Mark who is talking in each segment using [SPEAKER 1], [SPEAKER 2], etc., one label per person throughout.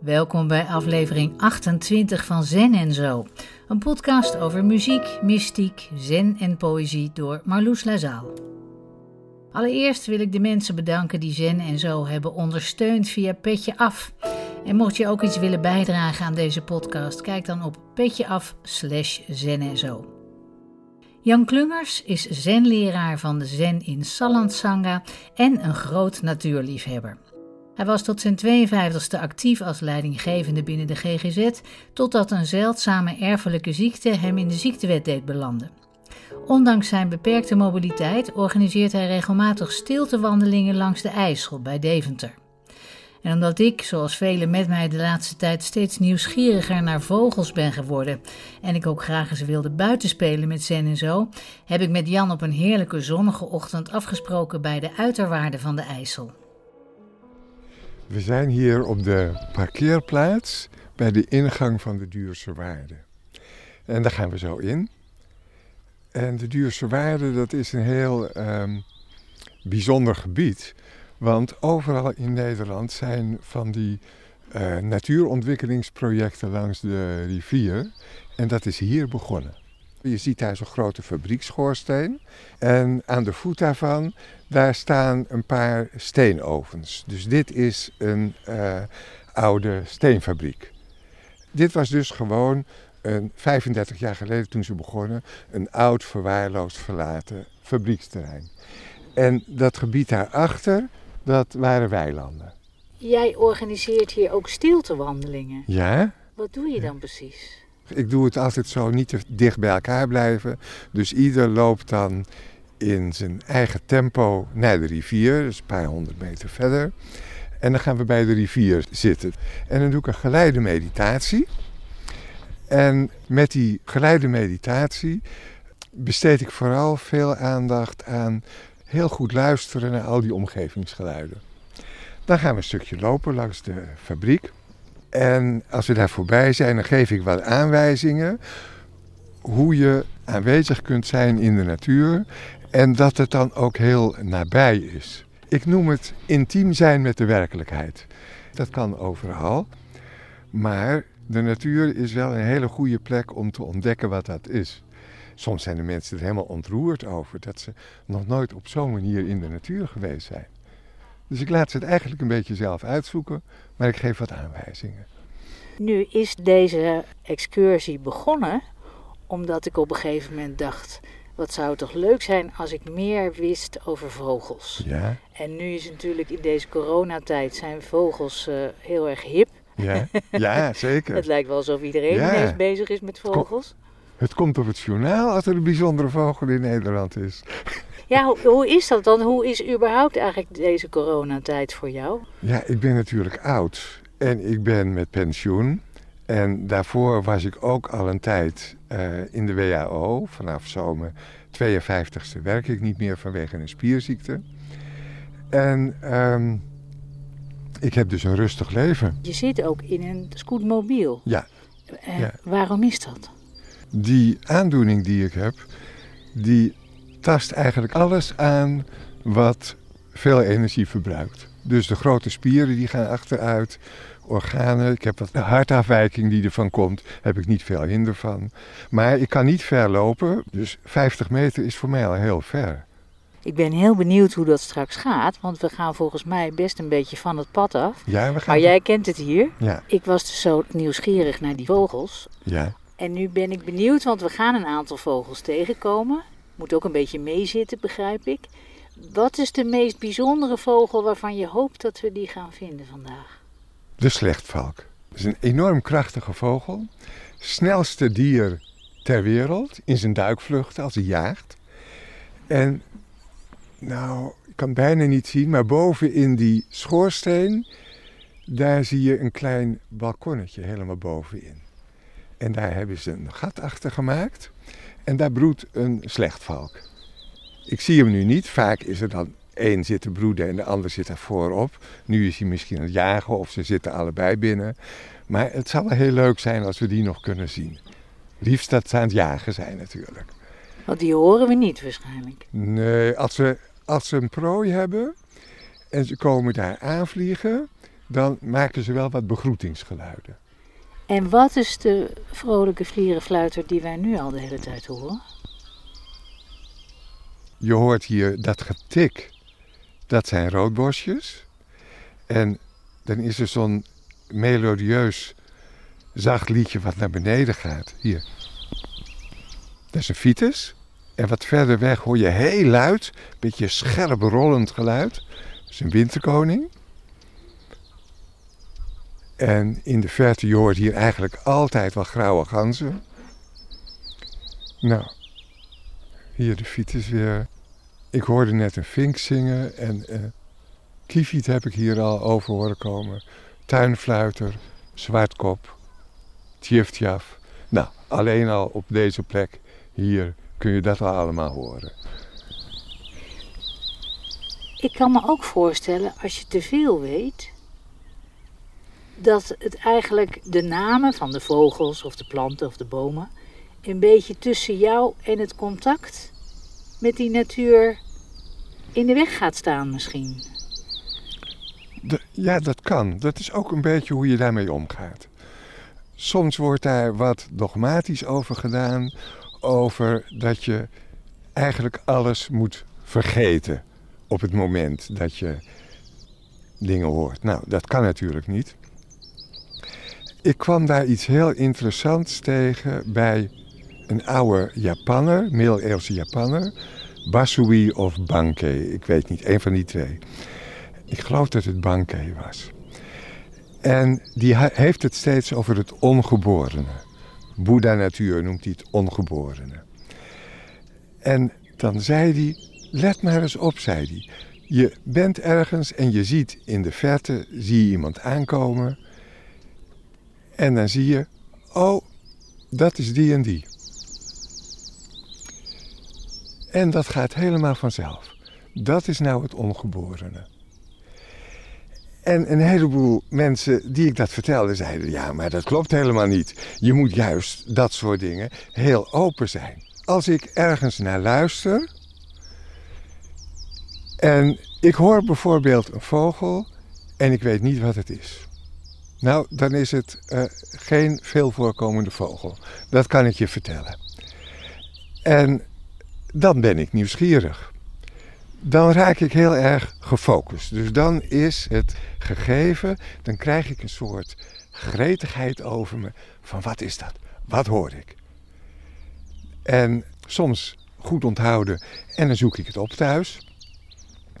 [SPEAKER 1] Welkom bij aflevering 28 van Zen en Zo. Een podcast over muziek, mystiek, zen en poëzie door Marloes Lazaal. Allereerst wil ik de mensen bedanken die Zen en Zo hebben ondersteund via Petje Af. En mocht je ook iets willen bijdragen aan deze podcast, kijk dan op petjeaf slash zen en zo. Jan Klungers is zenleraar van de Zen in Salland Sangha en een groot natuurliefhebber. Hij was tot zijn 52e actief als leidinggevende binnen de GGZ, totdat een zeldzame erfelijke ziekte hem in de ziektewet deed belanden. Ondanks zijn beperkte mobiliteit organiseert hij regelmatig stiltewandelingen langs de IJssel bij Deventer. En omdat ik, zoals velen met mij de laatste tijd, steeds nieuwsgieriger naar vogels ben geworden en ik ook graag eens wilde buitenspelen met Zen en zo, heb ik met Jan op een heerlijke zonnige ochtend afgesproken bij de uiterwaarde van de IJssel.
[SPEAKER 2] We zijn hier op de parkeerplaats bij de ingang van de Duurse Waarde. En daar gaan we zo in. En de Duurse Waarde, dat is een heel um, bijzonder gebied. Want overal in Nederland zijn van die uh, natuurontwikkelingsprojecten langs de rivier. En dat is hier begonnen. Je ziet daar zo'n grote fabriekschoorsteen. En aan de voet daarvan, daar staan een paar steenovens. Dus dit is een uh, oude steenfabriek. Dit was dus gewoon een 35 jaar geleden toen ze begonnen, een oud verwaarloosd verlaten fabrieksterrein. En dat gebied daarachter, dat waren weilanden.
[SPEAKER 1] Jij organiseert hier ook stiltewandelingen.
[SPEAKER 2] Ja.
[SPEAKER 1] Wat doe je dan precies?
[SPEAKER 2] Ik doe het altijd zo niet te dicht bij elkaar blijven. Dus ieder loopt dan in zijn eigen tempo naar de rivier, dus een paar honderd meter verder. En dan gaan we bij de rivier zitten. En dan doe ik een geleide meditatie. En met die geleide meditatie besteed ik vooral veel aandacht aan heel goed luisteren naar al die omgevingsgeluiden. Dan gaan we een stukje lopen langs de fabriek. En als we daar voorbij zijn, dan geef ik wat aanwijzingen hoe je aanwezig kunt zijn in de natuur en dat het dan ook heel nabij is. Ik noem het intiem zijn met de werkelijkheid. Dat kan overal, maar de natuur is wel een hele goede plek om te ontdekken wat dat is. Soms zijn de mensen er helemaal ontroerd over dat ze nog nooit op zo'n manier in de natuur geweest zijn. Dus ik laat ze het eigenlijk een beetje zelf uitzoeken, maar ik geef wat aanwijzingen.
[SPEAKER 1] Nu is deze excursie begonnen omdat ik op een gegeven moment dacht: wat zou het toch leuk zijn als ik meer wist over vogels.
[SPEAKER 2] Ja.
[SPEAKER 1] En nu is natuurlijk in deze coronatijd zijn vogels uh, heel erg hip.
[SPEAKER 2] Ja, ja zeker.
[SPEAKER 1] het lijkt wel alsof iedereen ja. ineens bezig is met vogels.
[SPEAKER 2] Het komt op het journaal als er een bijzondere vogel in Nederland is.
[SPEAKER 1] Ja, hoe, hoe, is dat dan? Hoe is überhaupt eigenlijk deze coronatijd voor jou?
[SPEAKER 2] Ja, ik ben natuurlijk oud en ik ben met pensioen. En daarvoor was ik ook al een tijd uh, in de WHO. Vanaf zomer 52ste werk ik niet meer vanwege een spierziekte. En um, ik heb dus een rustig leven.
[SPEAKER 1] Je zit ook in een scootmobiel.
[SPEAKER 2] Ja.
[SPEAKER 1] Uh, ja. Waarom is dat?
[SPEAKER 2] Die aandoening die ik heb, die tast eigenlijk alles aan wat veel energie verbruikt. Dus de grote spieren die gaan achteruit, organen. Ik heb wat hartafwijking die ervan komt, heb ik niet veel hinder van. Maar ik kan niet ver lopen, dus 50 meter is voor mij al heel ver.
[SPEAKER 1] Ik ben heel benieuwd hoe dat straks gaat, want we gaan volgens mij best een beetje van het pad af.
[SPEAKER 2] Ja, we gaan
[SPEAKER 1] maar jij kent het hier.
[SPEAKER 2] Ja.
[SPEAKER 1] Ik was dus zo nieuwsgierig naar die vogels.
[SPEAKER 2] Ja.
[SPEAKER 1] En nu ben ik benieuwd, want we gaan een aantal vogels tegenkomen. Moet ook een beetje meezitten, begrijp ik. Wat is de meest bijzondere vogel waarvan je hoopt dat we die gaan vinden vandaag?
[SPEAKER 2] De slechtvalk. Dat is een enorm krachtige vogel. Snelste dier ter wereld in zijn duikvlucht als hij jaagt. En nou, ik kan bijna niet zien, maar boven in die schoorsteen, daar zie je een klein balkonnetje helemaal bovenin. En daar hebben ze een gat achter gemaakt. En daar broedt een slechtvalk. Ik zie hem nu niet. Vaak is er dan één zit te broeden en de ander zit daar voorop. Nu is hij misschien aan het jagen of ze zitten allebei binnen. Maar het zal wel heel leuk zijn als we die nog kunnen zien. Liefst dat ze aan het jagen zijn natuurlijk.
[SPEAKER 1] Want die horen we niet waarschijnlijk.
[SPEAKER 2] Nee, als ze, als ze een prooi hebben en ze komen daar aanvliegen, dan maken ze wel wat begroetingsgeluiden.
[SPEAKER 1] En wat is de vrolijke vlierenfluiter die wij nu al de hele tijd horen?
[SPEAKER 2] Je hoort hier dat getik. Dat zijn roodborstjes. En dan is er zo'n melodieus zacht liedje wat naar beneden gaat. Hier. Dat is een fiets. En wat verder weg hoor je heel luid, een beetje scherp rollend geluid. Dat is een winterkoning. En in de verte, je hoort hier eigenlijk altijd wel grauwe ganzen. Nou, hier de fiets weer. Ik hoorde net een vink zingen en uh, kieviet heb ik hier al over horen komen. Tuinfluiter, zwartkop, tjiftjaf. Nou, alleen al op deze plek hier kun je dat al allemaal horen.
[SPEAKER 1] Ik kan me ook voorstellen, als je te veel weet, dat het eigenlijk de namen van de vogels of de planten of de bomen een beetje tussen jou en het contact met die natuur in de weg gaat staan misschien.
[SPEAKER 2] ja, dat kan. Dat is ook een beetje hoe je daarmee omgaat. Soms wordt daar wat dogmatisch over gedaan, over dat je eigenlijk alles moet vergeten op het moment dat je dingen hoort. Nou, dat kan natuurlijk niet. Ik kwam daar iets heel interessants tegen bij een oude Japanner, middeleeuwse Japanner. Basui of Bankei, ik weet niet, een van die twee. Ik geloof dat het Bankei was. En die heeft het steeds over het ongeborene. Boeddha natuur noemt hij het ongeborene. En dan zei hij, let maar eens op, zei hij. Je bent ergens en je ziet in de verte, zie je iemand aankomen en dan zie je, oh, dat is die en die. En dat gaat helemaal vanzelf. Dat is nou het ongeborene. En een heleboel mensen die ik dat vertelde zeiden: ja, maar dat klopt helemaal niet. Je moet juist dat soort dingen heel open zijn. Als ik ergens naar luister en ik hoor bijvoorbeeld een vogel en ik weet niet wat het is. Nou, dan is het uh, geen veel voorkomende vogel. Dat kan ik je vertellen. En dan ben ik nieuwsgierig. Dan raak ik heel erg gefocust. Dus dan is het gegeven, dan krijg ik een soort gretigheid over me van wat is dat? Wat hoor ik? En soms goed onthouden en dan zoek ik het op thuis.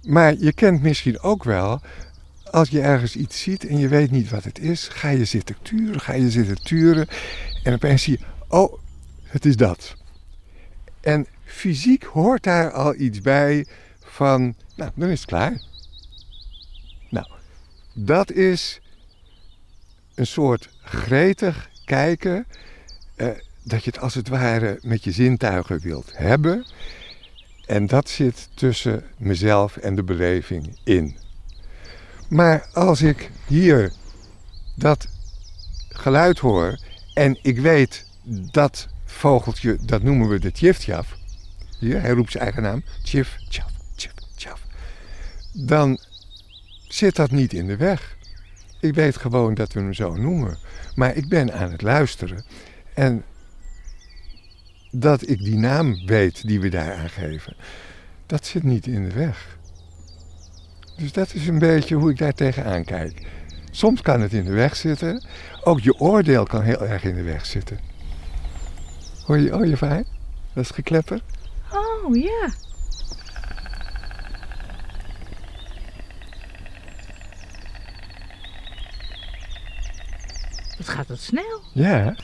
[SPEAKER 2] Maar je kent misschien ook wel als je ergens iets ziet en je weet niet wat het is, ga je zitten turen, ga je zitten turen. En opeens zie je, oh, het is dat. En fysiek hoort daar al iets bij van, nou, dan is het klaar. Nou, dat is een soort gretig kijken, eh, dat je het als het ware met je zintuigen wilt hebben. En dat zit tussen mezelf en de beleving in. Maar als ik hier dat geluid hoor en ik weet dat vogeltje, dat noemen we de tjiftjaf. Hij roept zijn eigen naam. Tjif, tjaf, tjif, tjaf. Dan zit dat niet in de weg. Ik weet gewoon dat we hem zo noemen. Maar ik ben aan het luisteren. En dat ik die naam weet die we daar aan geven, dat zit niet in de weg. Dus dat is een beetje hoe ik daar tegenaan kijk. Soms kan het in de weg zitten. Ook je oordeel kan heel erg in de weg zitten. Hoor je, oh je fijn? Dat is geklepper.
[SPEAKER 1] Oh ja. Wat gaat dat snel?
[SPEAKER 2] Ja.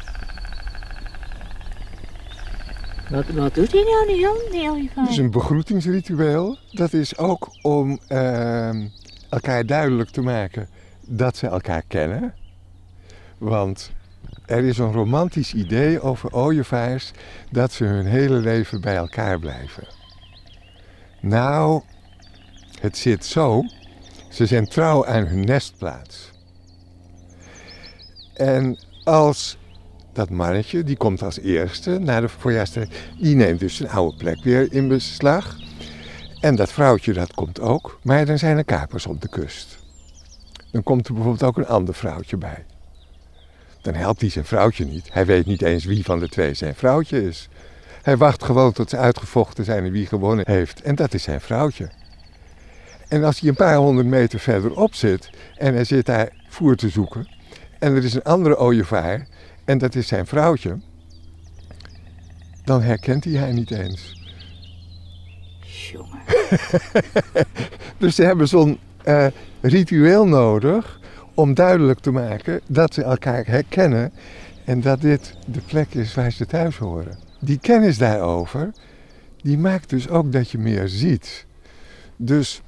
[SPEAKER 1] Wat, wat doet hij nou, die, die olifant?
[SPEAKER 2] Het is een begroetingsritueel. Dat is ook om ehm, elkaar duidelijk te maken dat ze elkaar kennen. Want er is een romantisch idee over ooievaars dat ze hun hele leven bij elkaar blijven. Nou, het zit zo. Ze zijn trouw aan hun nestplaats. En als dat mannetje, die komt als eerste na de voorjaarstijd, die neemt dus zijn oude plek weer in beslag. En dat vrouwtje, dat komt ook, maar dan zijn er kapers op de kust. dan komt er bijvoorbeeld ook een ander vrouwtje bij. Dan helpt hij zijn vrouwtje niet. Hij weet niet eens wie van de twee zijn vrouwtje is. Hij wacht gewoon tot ze uitgevochten zijn en wie gewonnen heeft. En dat is zijn vrouwtje. En als hij een paar honderd meter verderop zit en hij zit daar voer te zoeken. En er is een andere ooievaar en dat is zijn vrouwtje. Dan herkent hij haar niet eens.
[SPEAKER 1] Jongen.
[SPEAKER 2] Dus ze hebben zo'n eh, ritueel nodig om duidelijk te maken dat ze elkaar herkennen en dat dit de plek is waar ze thuis horen. Die kennis daarover, die maakt dus ook dat je meer ziet. Dus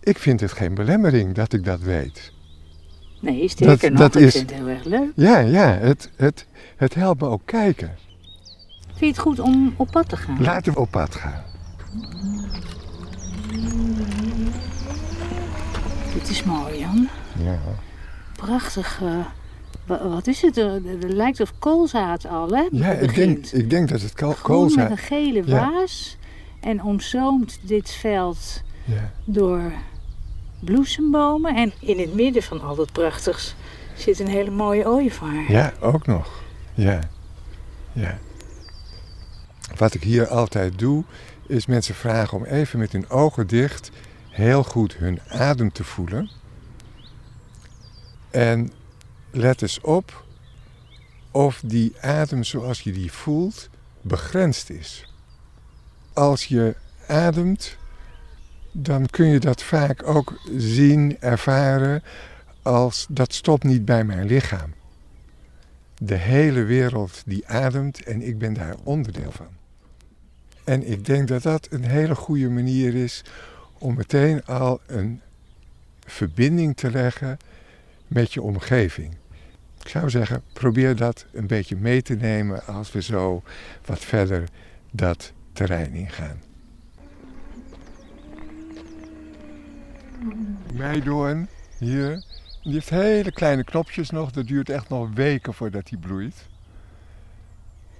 [SPEAKER 2] ik vind het geen belemmering dat ik dat weet.
[SPEAKER 1] Nee, sterker
[SPEAKER 2] Dat-
[SPEAKER 1] nog,
[SPEAKER 2] dat
[SPEAKER 1] ik
[SPEAKER 2] is-
[SPEAKER 1] vind het heel erg leuk.
[SPEAKER 2] Ja, ja, het, het, het helpt me ook kijken.
[SPEAKER 1] Vind je het goed om op pad te gaan?
[SPEAKER 2] Laten we op pad gaan.
[SPEAKER 1] Dit is mooi, Jan.
[SPEAKER 2] Ja.
[SPEAKER 1] Prachtig. eh, wa- wat is het? Er lijkt of koolzaad al, hè?
[SPEAKER 2] Ja, ik denk, ik denk dat het kool,
[SPEAKER 1] Groen
[SPEAKER 2] koolzaad-
[SPEAKER 1] met een gele
[SPEAKER 2] Ja.
[SPEAKER 1] waas. En omzoomt dit veld
[SPEAKER 2] Ja.
[SPEAKER 1] door bloesembomen. En in het midden van al dat prachtigs zit een hele mooie ooievaar.
[SPEAKER 2] Ja, ook nog. Ja. ja. Wat ik hier altijd doe, is mensen vragen om even met hun ogen dicht heel goed hun adem te voelen. En let eens op of die adem zoals je die voelt begrensd is. Als je ademt, dan kun je dat vaak ook zien, ervaren als dat stopt niet bij mijn lichaam. De hele wereld die ademt en ik ben daar onderdeel van. En ik denk dat dat een hele goede manier is om meteen al een verbinding te leggen met je omgeving. Ik zou zeggen, probeer dat een beetje mee te nemen als we zo wat verder dat terrein ingaan. Meidoorn, hier, die heeft hele kleine knopjes nog. Dat duurt echt nog weken voordat die bloeit.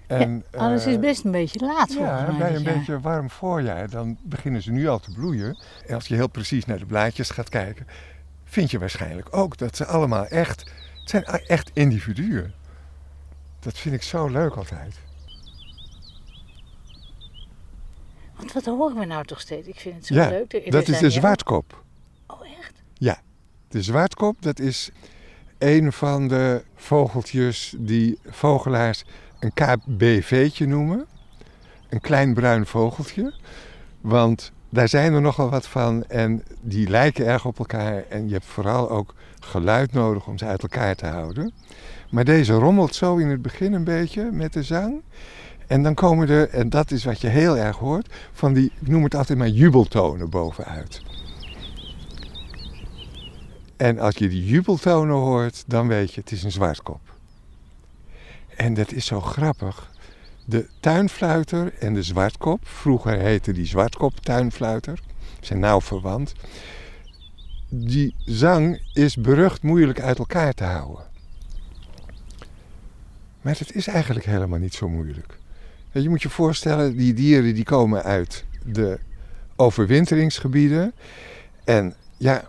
[SPEAKER 2] En,
[SPEAKER 1] Alles is
[SPEAKER 2] eh,
[SPEAKER 1] best een beetje laat volgens
[SPEAKER 2] ja,
[SPEAKER 1] mij.
[SPEAKER 2] bij
[SPEAKER 1] dit
[SPEAKER 2] een beetje warm voorjaar, dan beginnen ze nu al te bloeien. En als je heel precies naar de blaadjes gaat kijken, vind je waarschijnlijk ook dat ze allemaal echt, het zijn echt individuen. Dat vind ik zo leuk altijd.
[SPEAKER 1] Want wat horen we nou toch steeds? Ik vind het zo
[SPEAKER 2] Ja,
[SPEAKER 1] leuk. Er-
[SPEAKER 2] Dat is de zwartkop.
[SPEAKER 1] Oh, echt?
[SPEAKER 2] De zwartkop, dat is een van de vogeltjes die vogelaars een KBV'tje noemen. Een klein bruin vogeltje. Want daar zijn er nogal wat van en die lijken erg op elkaar. En je hebt vooral ook geluid nodig om ze uit elkaar te houden. Maar deze rommelt zo in het begin een beetje met de zang. En dan komen er, en dat is wat je heel erg hoort, van die, ik noem het altijd maar jubeltonen bovenuit. En als je die jubeltonen hoort, dan weet je, het is een zwartkop. En dat is zo grappig. De tuinfluiter en de zwartkop, vroeger heette die zwartkop tuinfluiter, zijn nauw verwant. Die zang is berucht moeilijk uit elkaar te houden. Maar het is eigenlijk helemaal niet zo moeilijk. Je moet je voorstellen, die dieren die komen uit de overwinteringsgebieden. En ja,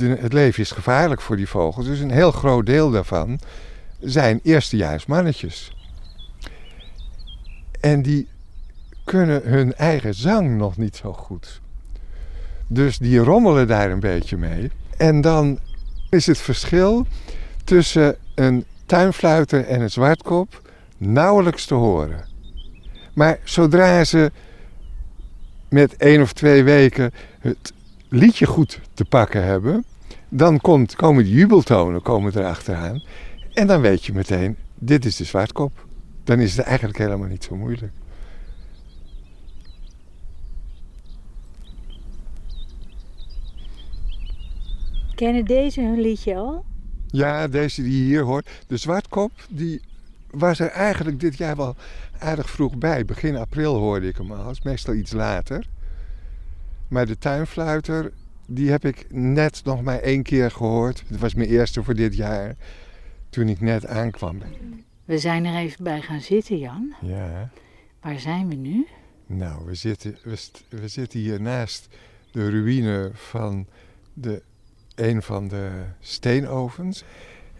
[SPEAKER 2] het leven is gevaarlijk voor die vogels. Dus een heel groot deel daarvan zijn eerstejaars mannetjes. En die kunnen hun eigen zang nog niet zo goed. Dus die rommelen daar een beetje mee. En dan is het verschil tussen een tuinfluiter en een zwartkop nauwelijks te horen. Maar zodra ze met één of twee weken het liedje goed te pakken hebben, dan komt, komen die jubeltonen komen erachteraan. En dan weet je meteen, dit is de zwartkop. Dan is het eigenlijk helemaal niet zo moeilijk.
[SPEAKER 1] Kennen deze hun liedje al?
[SPEAKER 2] Ja, deze die je hier hoort. De zwartkop, die was er eigenlijk dit jaar wel aardig vroeg bij. Begin april hoorde ik hem al. is meestal iets later. Maar de tuinfluiter, die heb ik net nog maar één keer gehoord. Dat was mijn eerste voor dit jaar. Toen ik net aankwam.
[SPEAKER 1] We zijn er even bij gaan zitten, Jan.
[SPEAKER 2] Ja.
[SPEAKER 1] Waar zijn we nu?
[SPEAKER 2] Nou, we zitten, we, zitten hier naast de ruïne van de een van de steenovens.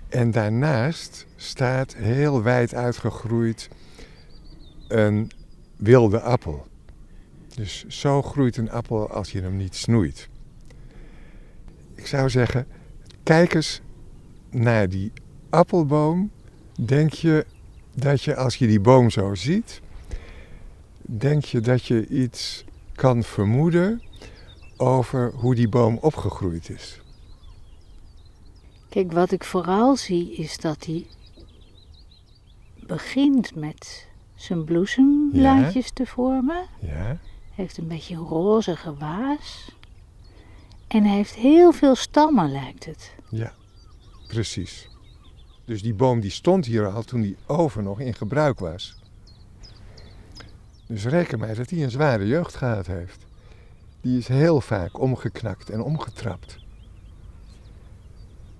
[SPEAKER 2] En daarnaast staat heel wijd uitgegroeid een wilde appel. Dus zo groeit een appel als je hem niet snoeit. Ik zou zeggen, kijk eens naar die appelboom. Denk je dat je als je die boom zo ziet, denk je dat je iets kan vermoeden over hoe die boom opgegroeid is?
[SPEAKER 1] Kijk, wat ik vooral zie is dat hij begint met zijn bloesemblaadjes te vormen.
[SPEAKER 2] Ja,
[SPEAKER 1] Heeft een beetje een rozige waas. En hij heeft heel veel stammen, lijkt het.
[SPEAKER 2] ja, precies. Dus die boom die stond hier al toen die oven nog in gebruik was. Dus reken maar dat hij een zware jeugd gehad heeft. Die is heel vaak omgeknakt en omgetrapt.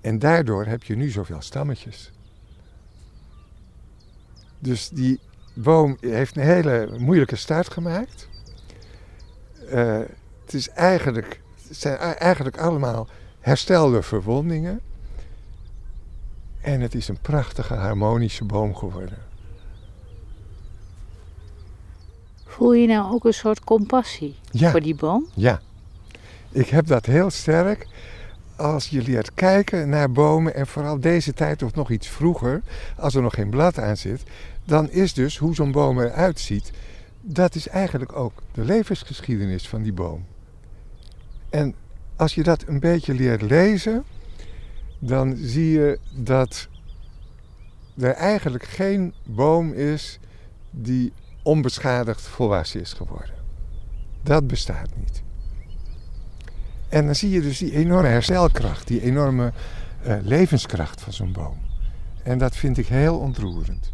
[SPEAKER 2] En daardoor heb je nu zoveel stammetjes. Dus die boom heeft een hele moeilijke start gemaakt. Eh, het, is eigenlijk, het zijn eigenlijk allemaal herstelde verwondingen. En het is een prachtige harmonische boom geworden.
[SPEAKER 1] Voel je nou ook een soort compassie
[SPEAKER 2] Ja.
[SPEAKER 1] voor die boom?
[SPEAKER 2] Ja, ik heb dat heel sterk als je leert kijken naar bomen en vooral deze tijd of nog iets vroeger, als er nog geen blad aan zit, dan is dus hoe zo'n boom eruit ziet, dat is eigenlijk ook de levensgeschiedenis van die boom. En als je dat een beetje leert lezen, dan zie je dat er eigenlijk geen boom is die onbeschadigd volwassen is geworden. Dat bestaat niet. En dan zie je dus die enorme herstelkracht, die enorme eh, levenskracht van zo'n boom. En dat vind ik heel ontroerend.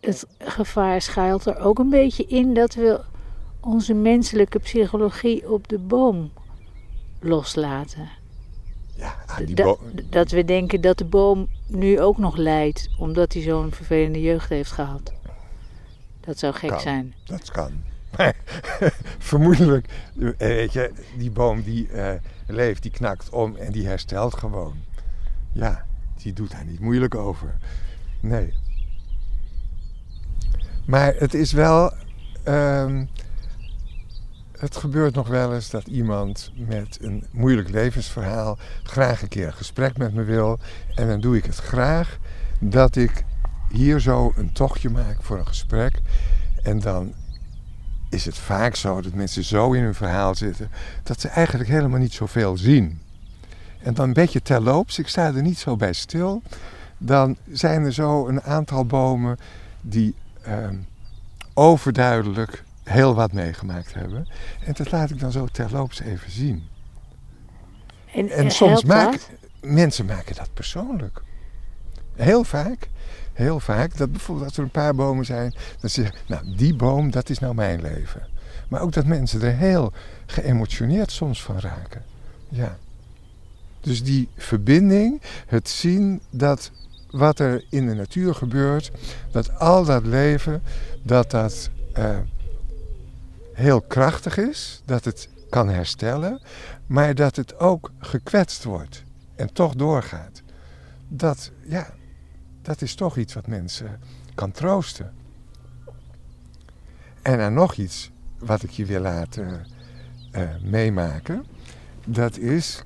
[SPEAKER 1] Het gevaar schuilt er ook een beetje in dat we onze menselijke psychologie op de boom loslaten.
[SPEAKER 2] Ja, ah, die
[SPEAKER 1] Da-
[SPEAKER 2] boom.
[SPEAKER 1] dat we denken dat de boom nu ook nog lijdt omdat hij zo'n vervelende jeugd heeft gehad. Dat zou gek
[SPEAKER 2] Kan.
[SPEAKER 1] zijn.
[SPEAKER 2] Dat kan. Maar vermoedelijk, eh, weet je, die boom die eh, leeft, die knakt om en die herstelt gewoon. Ja, die doet daar niet moeilijk over. Nee. Maar het is wel. ehm, het gebeurt nog wel eens dat iemand met een moeilijk levensverhaal graag een keer een gesprek met me wil. En dan doe ik het graag dat ik hier zo een tochtje maak voor een gesprek. En dan is het vaak zo dat mensen zo in hun verhaal zitten dat ze eigenlijk helemaal niet zoveel zien. En dan een beetje terloops, ik sta er niet zo bij stil, dan zijn er zo een aantal bomen die ehm, overduidelijk heel wat meegemaakt hebben. En dat laat ik dan zo terloops even zien.
[SPEAKER 1] En,
[SPEAKER 2] En
[SPEAKER 1] eh,
[SPEAKER 2] soms maken mensen maken dat persoonlijk. Heel vaak. Heel vaak. Dat bijvoorbeeld als er een paar bomen zijn, dan zeg je, nou die boom, dat is nou mijn leven. Maar ook dat mensen er heel geëmotioneerd soms van raken. Ja. Dus die verbinding, het zien dat wat er in de natuur gebeurt, dat al dat leven, dat dat eh, heel krachtig is, dat het kan herstellen, maar dat het ook gekwetst wordt en toch doorgaat. Dat, ja, dat is toch iets wat mensen kan troosten. En dan nog iets wat ik je wil laten eh, meemaken. Dat is,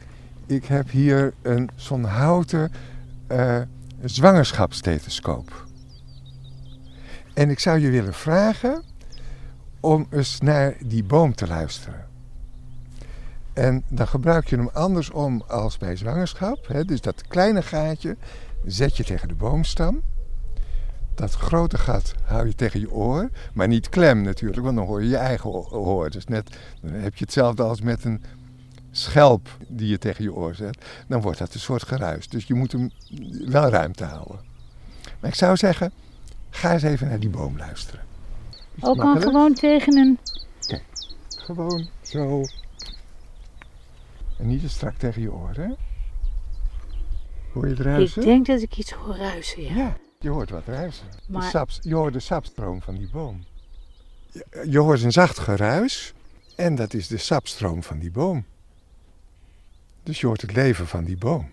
[SPEAKER 2] ik heb hier een zo'n houten zwangerschapsstethoscoop. En ik zou je willen vragen om eens naar die boom te luisteren. En dan gebruik je hem andersom als bij zwangerschap. Hè? Dus dat kleine gaatje zet je tegen de boomstam. Dat grote gat hou je tegen je oor. Maar niet klem natuurlijk, want dan hoor je je eigen oor. Dus net, dan heb je hetzelfde als met een schelp die je tegen je oor zet. Dan wordt dat een soort geruis. Dus je moet hem wel ruimte houden. Maar ik zou zeggen, ga eens even naar die boom luisteren.
[SPEAKER 1] Ook al
[SPEAKER 2] makkelijk?
[SPEAKER 1] gewoon tegen een...
[SPEAKER 2] Gewoon zo. En niet te strak tegen je hè? Hoor je het ruisen?
[SPEAKER 1] Ik denk dat ik iets hoor ruisen, ja.
[SPEAKER 2] Ja, je hoort wat ruisen. De
[SPEAKER 1] Maar-
[SPEAKER 2] saps, je hoort de sapstroom van die boom. Je, je hoort een zacht geruis en dat is de sapstroom van die boom. Dus je hoort het leven van die boom.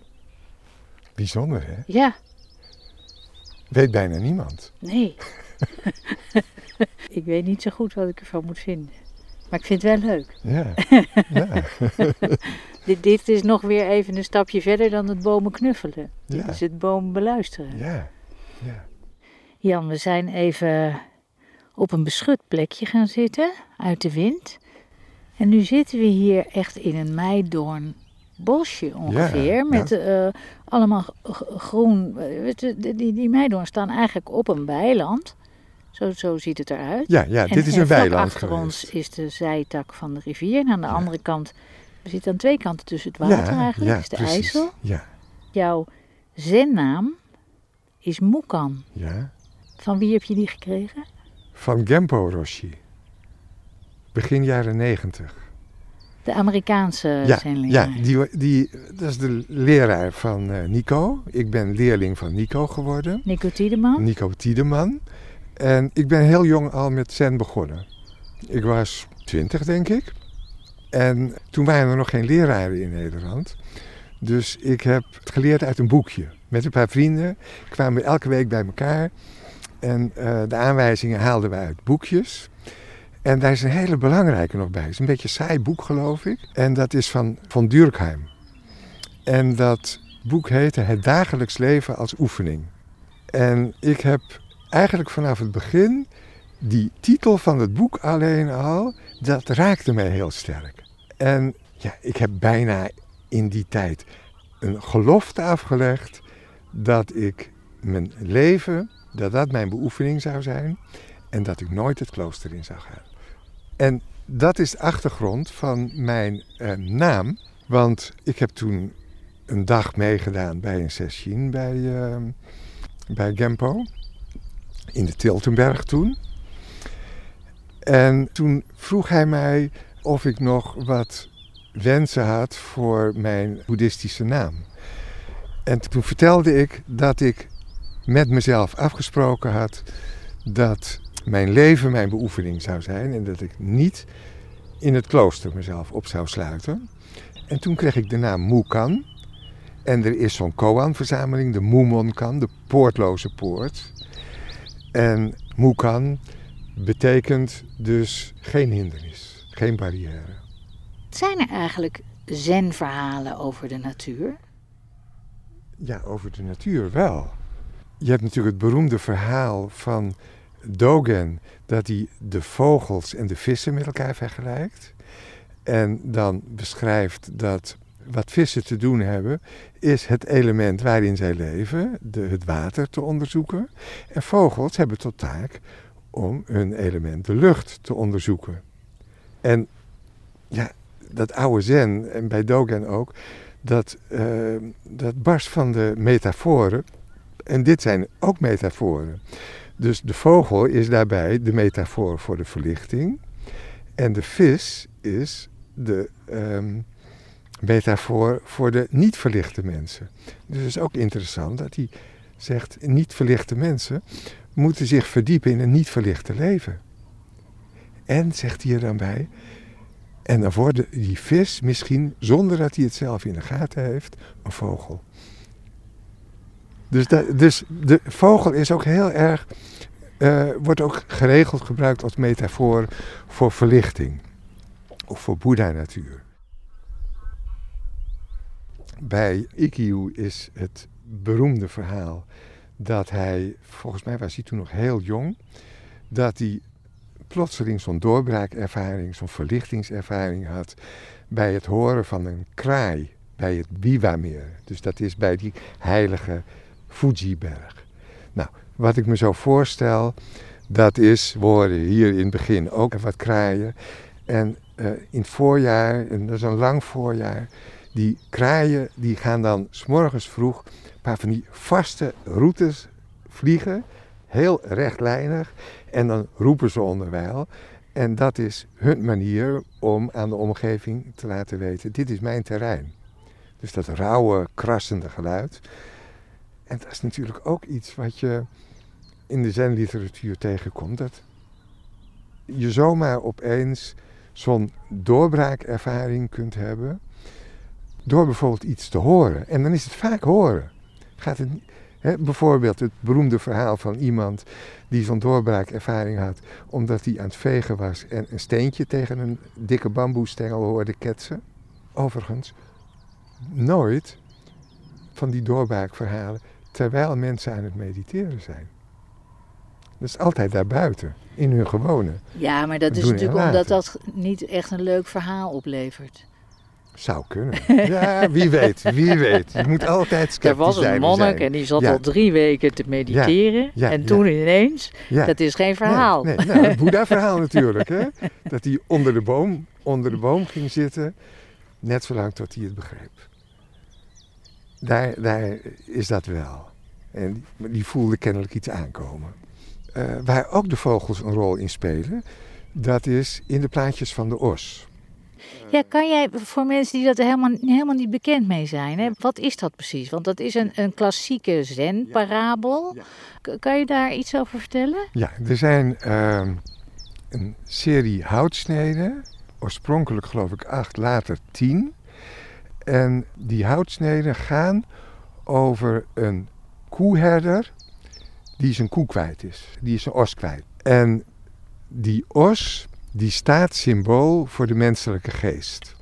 [SPEAKER 2] Bijzonder, hè?
[SPEAKER 1] Ja,
[SPEAKER 2] Weet bijna niemand.
[SPEAKER 1] nee. ik weet niet zo goed wat ik ervan moet vinden. Maar ik vind het wel leuk.
[SPEAKER 2] Ja, ja,
[SPEAKER 1] Dit, dit is nog weer even een stapje verder dan het bomen knuffelen. Dit
[SPEAKER 2] Ja.
[SPEAKER 1] is het bomen beluisteren.
[SPEAKER 2] ja, ja.
[SPEAKER 1] Jan, we zijn even op een beschut plekje gaan zitten, uit de wind. En nu zitten we hier echt in een meidoorn bosje ongeveer.
[SPEAKER 2] Ja,
[SPEAKER 1] met eh, allemaal groen. eh, die, die meidoorn staan eigenlijk op een weiland. Zo, zo ziet het eruit.
[SPEAKER 2] Ja, ja
[SPEAKER 1] En-
[SPEAKER 2] dit is
[SPEAKER 1] en
[SPEAKER 2] een weiland
[SPEAKER 1] achter
[SPEAKER 2] geweest.
[SPEAKER 1] ons is de zijtak van de rivier. En aan de
[SPEAKER 2] Ja.
[SPEAKER 1] andere kant, we zitten aan twee kanten tussen het water eigenlijk, is de
[SPEAKER 2] precies.
[SPEAKER 1] IJssel.
[SPEAKER 2] Ja,
[SPEAKER 1] Jouw zennaam is Moekan.
[SPEAKER 2] ja.
[SPEAKER 1] Van wie heb je die gekregen?
[SPEAKER 2] Van Gempo Roshi. Begin jaren negentig.
[SPEAKER 1] De Amerikaanse
[SPEAKER 2] Ja, ja die, die, dat is de leraar van eh, Nico. Ik ben leerling van Nico geworden.
[SPEAKER 1] Nico Tiedeman.
[SPEAKER 2] Nico Tiedeman. En ik ben heel jong al met zen begonnen. Ik was twintig, denk ik. En toen waren er nog geen leraren in Nederland. Dus ik heb het geleerd uit een boekje. Met een paar vrienden kwamen we elke week bij elkaar. En eh, de aanwijzingen haalden we uit boekjes. En daar is een hele belangrijke nog bij. Het is een beetje een saai boek, geloof ik. En dat is van, van Durkheim. En dat boek heette Het dagelijks leven als oefening. En ik heb eigenlijk vanaf het begin die titel van het boek alleen al, dat raakte mij heel sterk. En ja, ik heb bijna in die tijd een gelofte afgelegd dat ik mijn leven, dat dat mijn beoefening zou zijn en dat ik nooit het klooster in zou gaan. En dat is de achtergrond van mijn eh, naam, want ik heb toen een dag meegedaan bij een sessie bij, eh, bij Gempo. In de Tiltenberg toen. En toen vroeg hij mij of ik nog wat wensen had voor mijn boeddhistische naam. En toen vertelde ik dat ik met mezelf afgesproken had dat mijn leven mijn beoefening zou zijn en dat ik niet in het klooster mezelf op zou sluiten. En toen kreeg ik de naam Moekan. En er is zo'n koan-verzameling, de Moemonkan, de poortloze poort. En Moekan betekent dus geen hindernis, geen barrière.
[SPEAKER 1] Zijn er eigenlijk zenverhalen over de natuur?
[SPEAKER 2] Ja, over de natuur wel. Je hebt natuurlijk het beroemde verhaal van Dogen, dat hij de vogels en de vissen met elkaar vergelijkt. En dan beschrijft dat wat vissen te doen hebben, is het element waarin zij leven, de, het water, te onderzoeken. En vogels hebben tot taak om hun element, de lucht, te onderzoeken. En ja, dat oude zen, en bij Dogen ook, dat, eh, dat barst van de metaforen. En dit zijn ook metaforen. Dus de vogel is daarbij de metafoor voor de verlichting. En de vis is de ehm, metafoor voor de niet verlichte mensen. Dus het is ook interessant dat hij zegt: niet verlichte mensen moeten zich verdiepen in een niet verlichte leven. En zegt hij er dan bij. En dan wordt die vis misschien, zonder dat hij het zelf in de gaten heeft, een vogel. Dus, dus de vogel is ook heel erg, eh, wordt ook geregeld gebruikt als metafoor voor verlichting. Of voor Boeddha-natuur. Bij Ikkyu is het beroemde verhaal dat hij, volgens mij was hij toen nog heel jong, dat hij plotseling zo'n doorbraakervaring, zo'n verlichtingservaring had bij het horen van een kraai bij het Biwa-meer. Dus dat is bij die heilige Fuji-berg. Nou, wat ik me zo voorstel, dat is, we horen hier in het begin ook wat kraaien. En uh, in het voorjaar, en dat is een lang voorjaar, die kraaien die gaan dan s'morgens vroeg een paar van die vaste routes vliegen, heel rechtlijnig. En dan roepen ze onderwijl. En dat is hun manier om aan de omgeving te laten weten, dit is mijn terrein. Dus dat rauwe, krassende geluid. En dat is natuurlijk ook iets wat je in de zenliteratuur tegenkomt. Dat je zomaar opeens zo'n doorbraakervaring kunt hebben. Door bijvoorbeeld iets te horen. En dan is het vaak horen. Gaat het, hè, bijvoorbeeld het beroemde verhaal van iemand die zo'n doorbraakervaring had, omdat hij aan het vegen was en een steentje tegen een dikke bamboestengel hoorde ketsen. Overigens, nooit van die doorbraakverhalen terwijl mensen aan het mediteren zijn. Dat is altijd daarbuiten, in hun gewone.
[SPEAKER 1] Ja, maar dat is natuurlijk omdat dat niet echt een leuk verhaal oplevert.
[SPEAKER 2] Zou kunnen. Ja, wie weet, wie weet. Je moet altijd sceptisch
[SPEAKER 1] Er was een
[SPEAKER 2] zijn.
[SPEAKER 1] monnik en die zat
[SPEAKER 2] Ja.
[SPEAKER 1] al drie weken te mediteren.
[SPEAKER 2] ja,
[SPEAKER 1] en toen ineens, dat is geen verhaal.
[SPEAKER 2] Nee, nee. Nou, het Boeddha-verhaal natuurlijk. Hè? Dat hij onder de, boom, onder de boom ging zitten, net zolang tot hij het begreep. Daar, daar is dat wel. En die, die voelde kennelijk iets aankomen. Eh, waar ook de vogels een rol in spelen, dat is in de plaatjes van de os.
[SPEAKER 1] Ja, kan jij voor mensen die dat helemaal, helemaal niet bekend mee zijn, hè, wat is dat precies? Want dat is een, een klassieke zen-parabel. Kan je daar iets over vertellen?
[SPEAKER 2] Ja, er zijn ehm, een serie houtsneden. Oorspronkelijk geloof ik acht, later tien. En die houtsneden gaan over een koeherder die zijn koe kwijt is. Die is zijn os kwijt. En die os, die staat symbool voor de menselijke geest.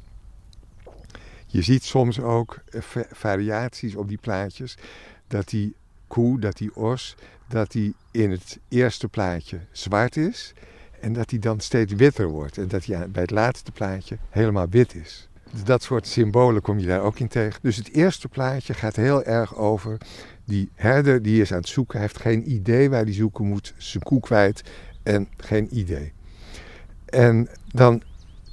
[SPEAKER 2] Je ziet soms ook eh, va- variaties op die plaatjes. Dat die koe, dat die os, dat die in het eerste plaatje zwart is. En dat die dan steeds witter wordt. En dat aan- bij het laatste plaatje helemaal wit is. Dus dat soort symbolen kom je daar ook in tegen. Dus het eerste plaatje gaat heel erg over die herder die is aan het zoeken. Hij heeft geen idee waar hij zoeken moet. Zijn koe kwijt en geen idee. En dan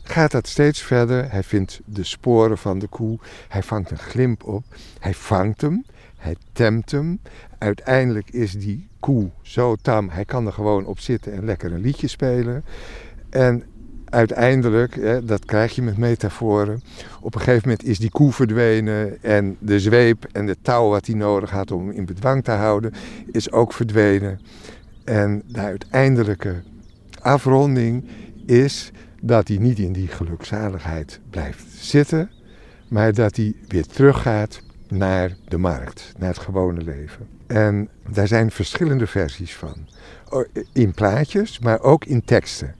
[SPEAKER 2] gaat dat steeds verder. Hij vindt de sporen van de koe. Hij vangt een glimp op. Hij vangt hem. Hij temt hem. Uiteindelijk is die koe zo tam. Hij kan er gewoon op zitten en lekker een liedje spelen. En uiteindelijk, hè, dat krijg je met metaforen. Op een gegeven moment is die koe verdwenen. En de zweep en de touw wat hij nodig had om hem in bedwang te houden, is ook verdwenen. En de uiteindelijke afronding is dat hij niet in die gelukzaligheid blijft zitten, maar dat hij weer teruggaat naar de markt, naar het gewone leven. En daar zijn verschillende versies van. In plaatjes, maar ook in teksten.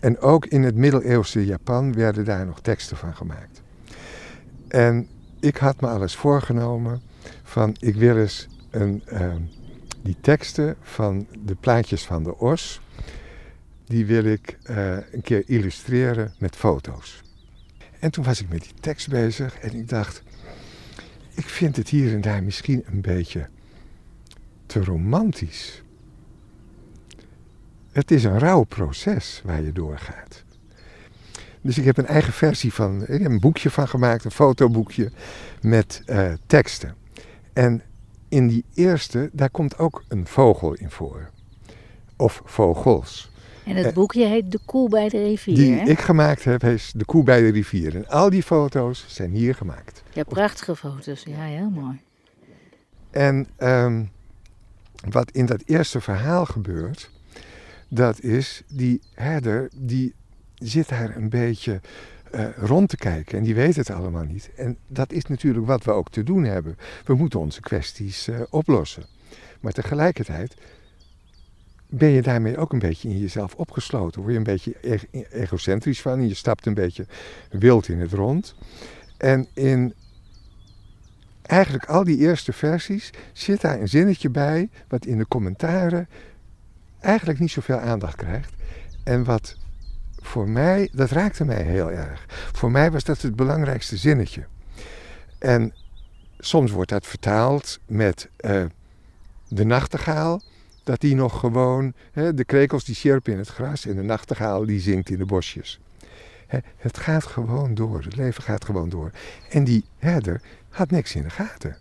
[SPEAKER 2] En ook in het middeleeuwse Japan werden daar nog teksten van gemaakt. En ik had me alles voorgenomen van ik wil eens een, ehm, die teksten van de plaatjes van de os, die wil ik eh, een keer illustreren met foto's. En toen was ik met die tekst bezig en ik dacht, ik vind het hier en daar misschien een beetje te romantisch. Het is een rauw proces waar je doorgaat. Dus ik heb een eigen versie van, ik heb een boekje van gemaakt, een fotoboekje met eh, teksten. En in die eerste, daar komt ook een vogel in voor. Of vogels.
[SPEAKER 1] En het
[SPEAKER 2] Eh,
[SPEAKER 1] boekje heet De Koe bij de rivier.
[SPEAKER 2] Die
[SPEAKER 1] hè?
[SPEAKER 2] ik gemaakt heb, is De Koe bij de Rivier. En al die foto's zijn hier gemaakt.
[SPEAKER 1] Ja, prachtige foto's. Ja, heel mooi.
[SPEAKER 2] En ehm, wat in dat eerste verhaal gebeurt, dat is die herder die zit daar een beetje eh, rond te kijken en die weet het allemaal niet. En dat is natuurlijk wat we ook te doen hebben. We moeten onze kwesties eh, oplossen. Maar tegelijkertijd ben je daarmee ook een beetje in jezelf opgesloten. Word je een beetje e- egocentrisch van en je stapt een beetje wild in het rond. En in eigenlijk al die eerste versies zit daar een zinnetje bij wat in de commentaren eigenlijk niet zoveel aandacht krijgt. En wat voor mij, dat raakte mij heel erg. Voor mij was dat het belangrijkste zinnetje. En soms wordt dat vertaald met eh, de nachtegaal. Dat die nog gewoon, hè, de krekels die sjerpen in het gras en de nachtegaal die zingt in de bosjes. Hè, het gaat gewoon door, het leven gaat gewoon door. En die herder had niks in de gaten.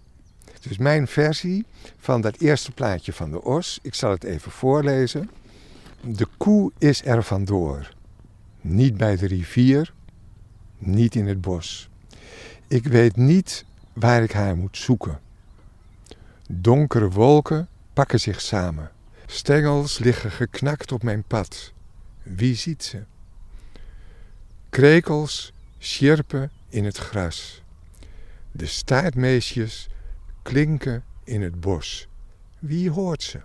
[SPEAKER 2] Dus mijn versie van dat eerste plaatje van de os, ik zal het even voorlezen. De koe is er vandoor. Niet bij de rivier, niet in het bos. Ik weet niet waar ik haar moet zoeken. Donkere wolken pakken zich samen. Stengels liggen geknakt op mijn pad. Wie ziet ze? Krekels sjirpen in het gras. De staartmeesjes klinken in het bos. Wie hoort ze?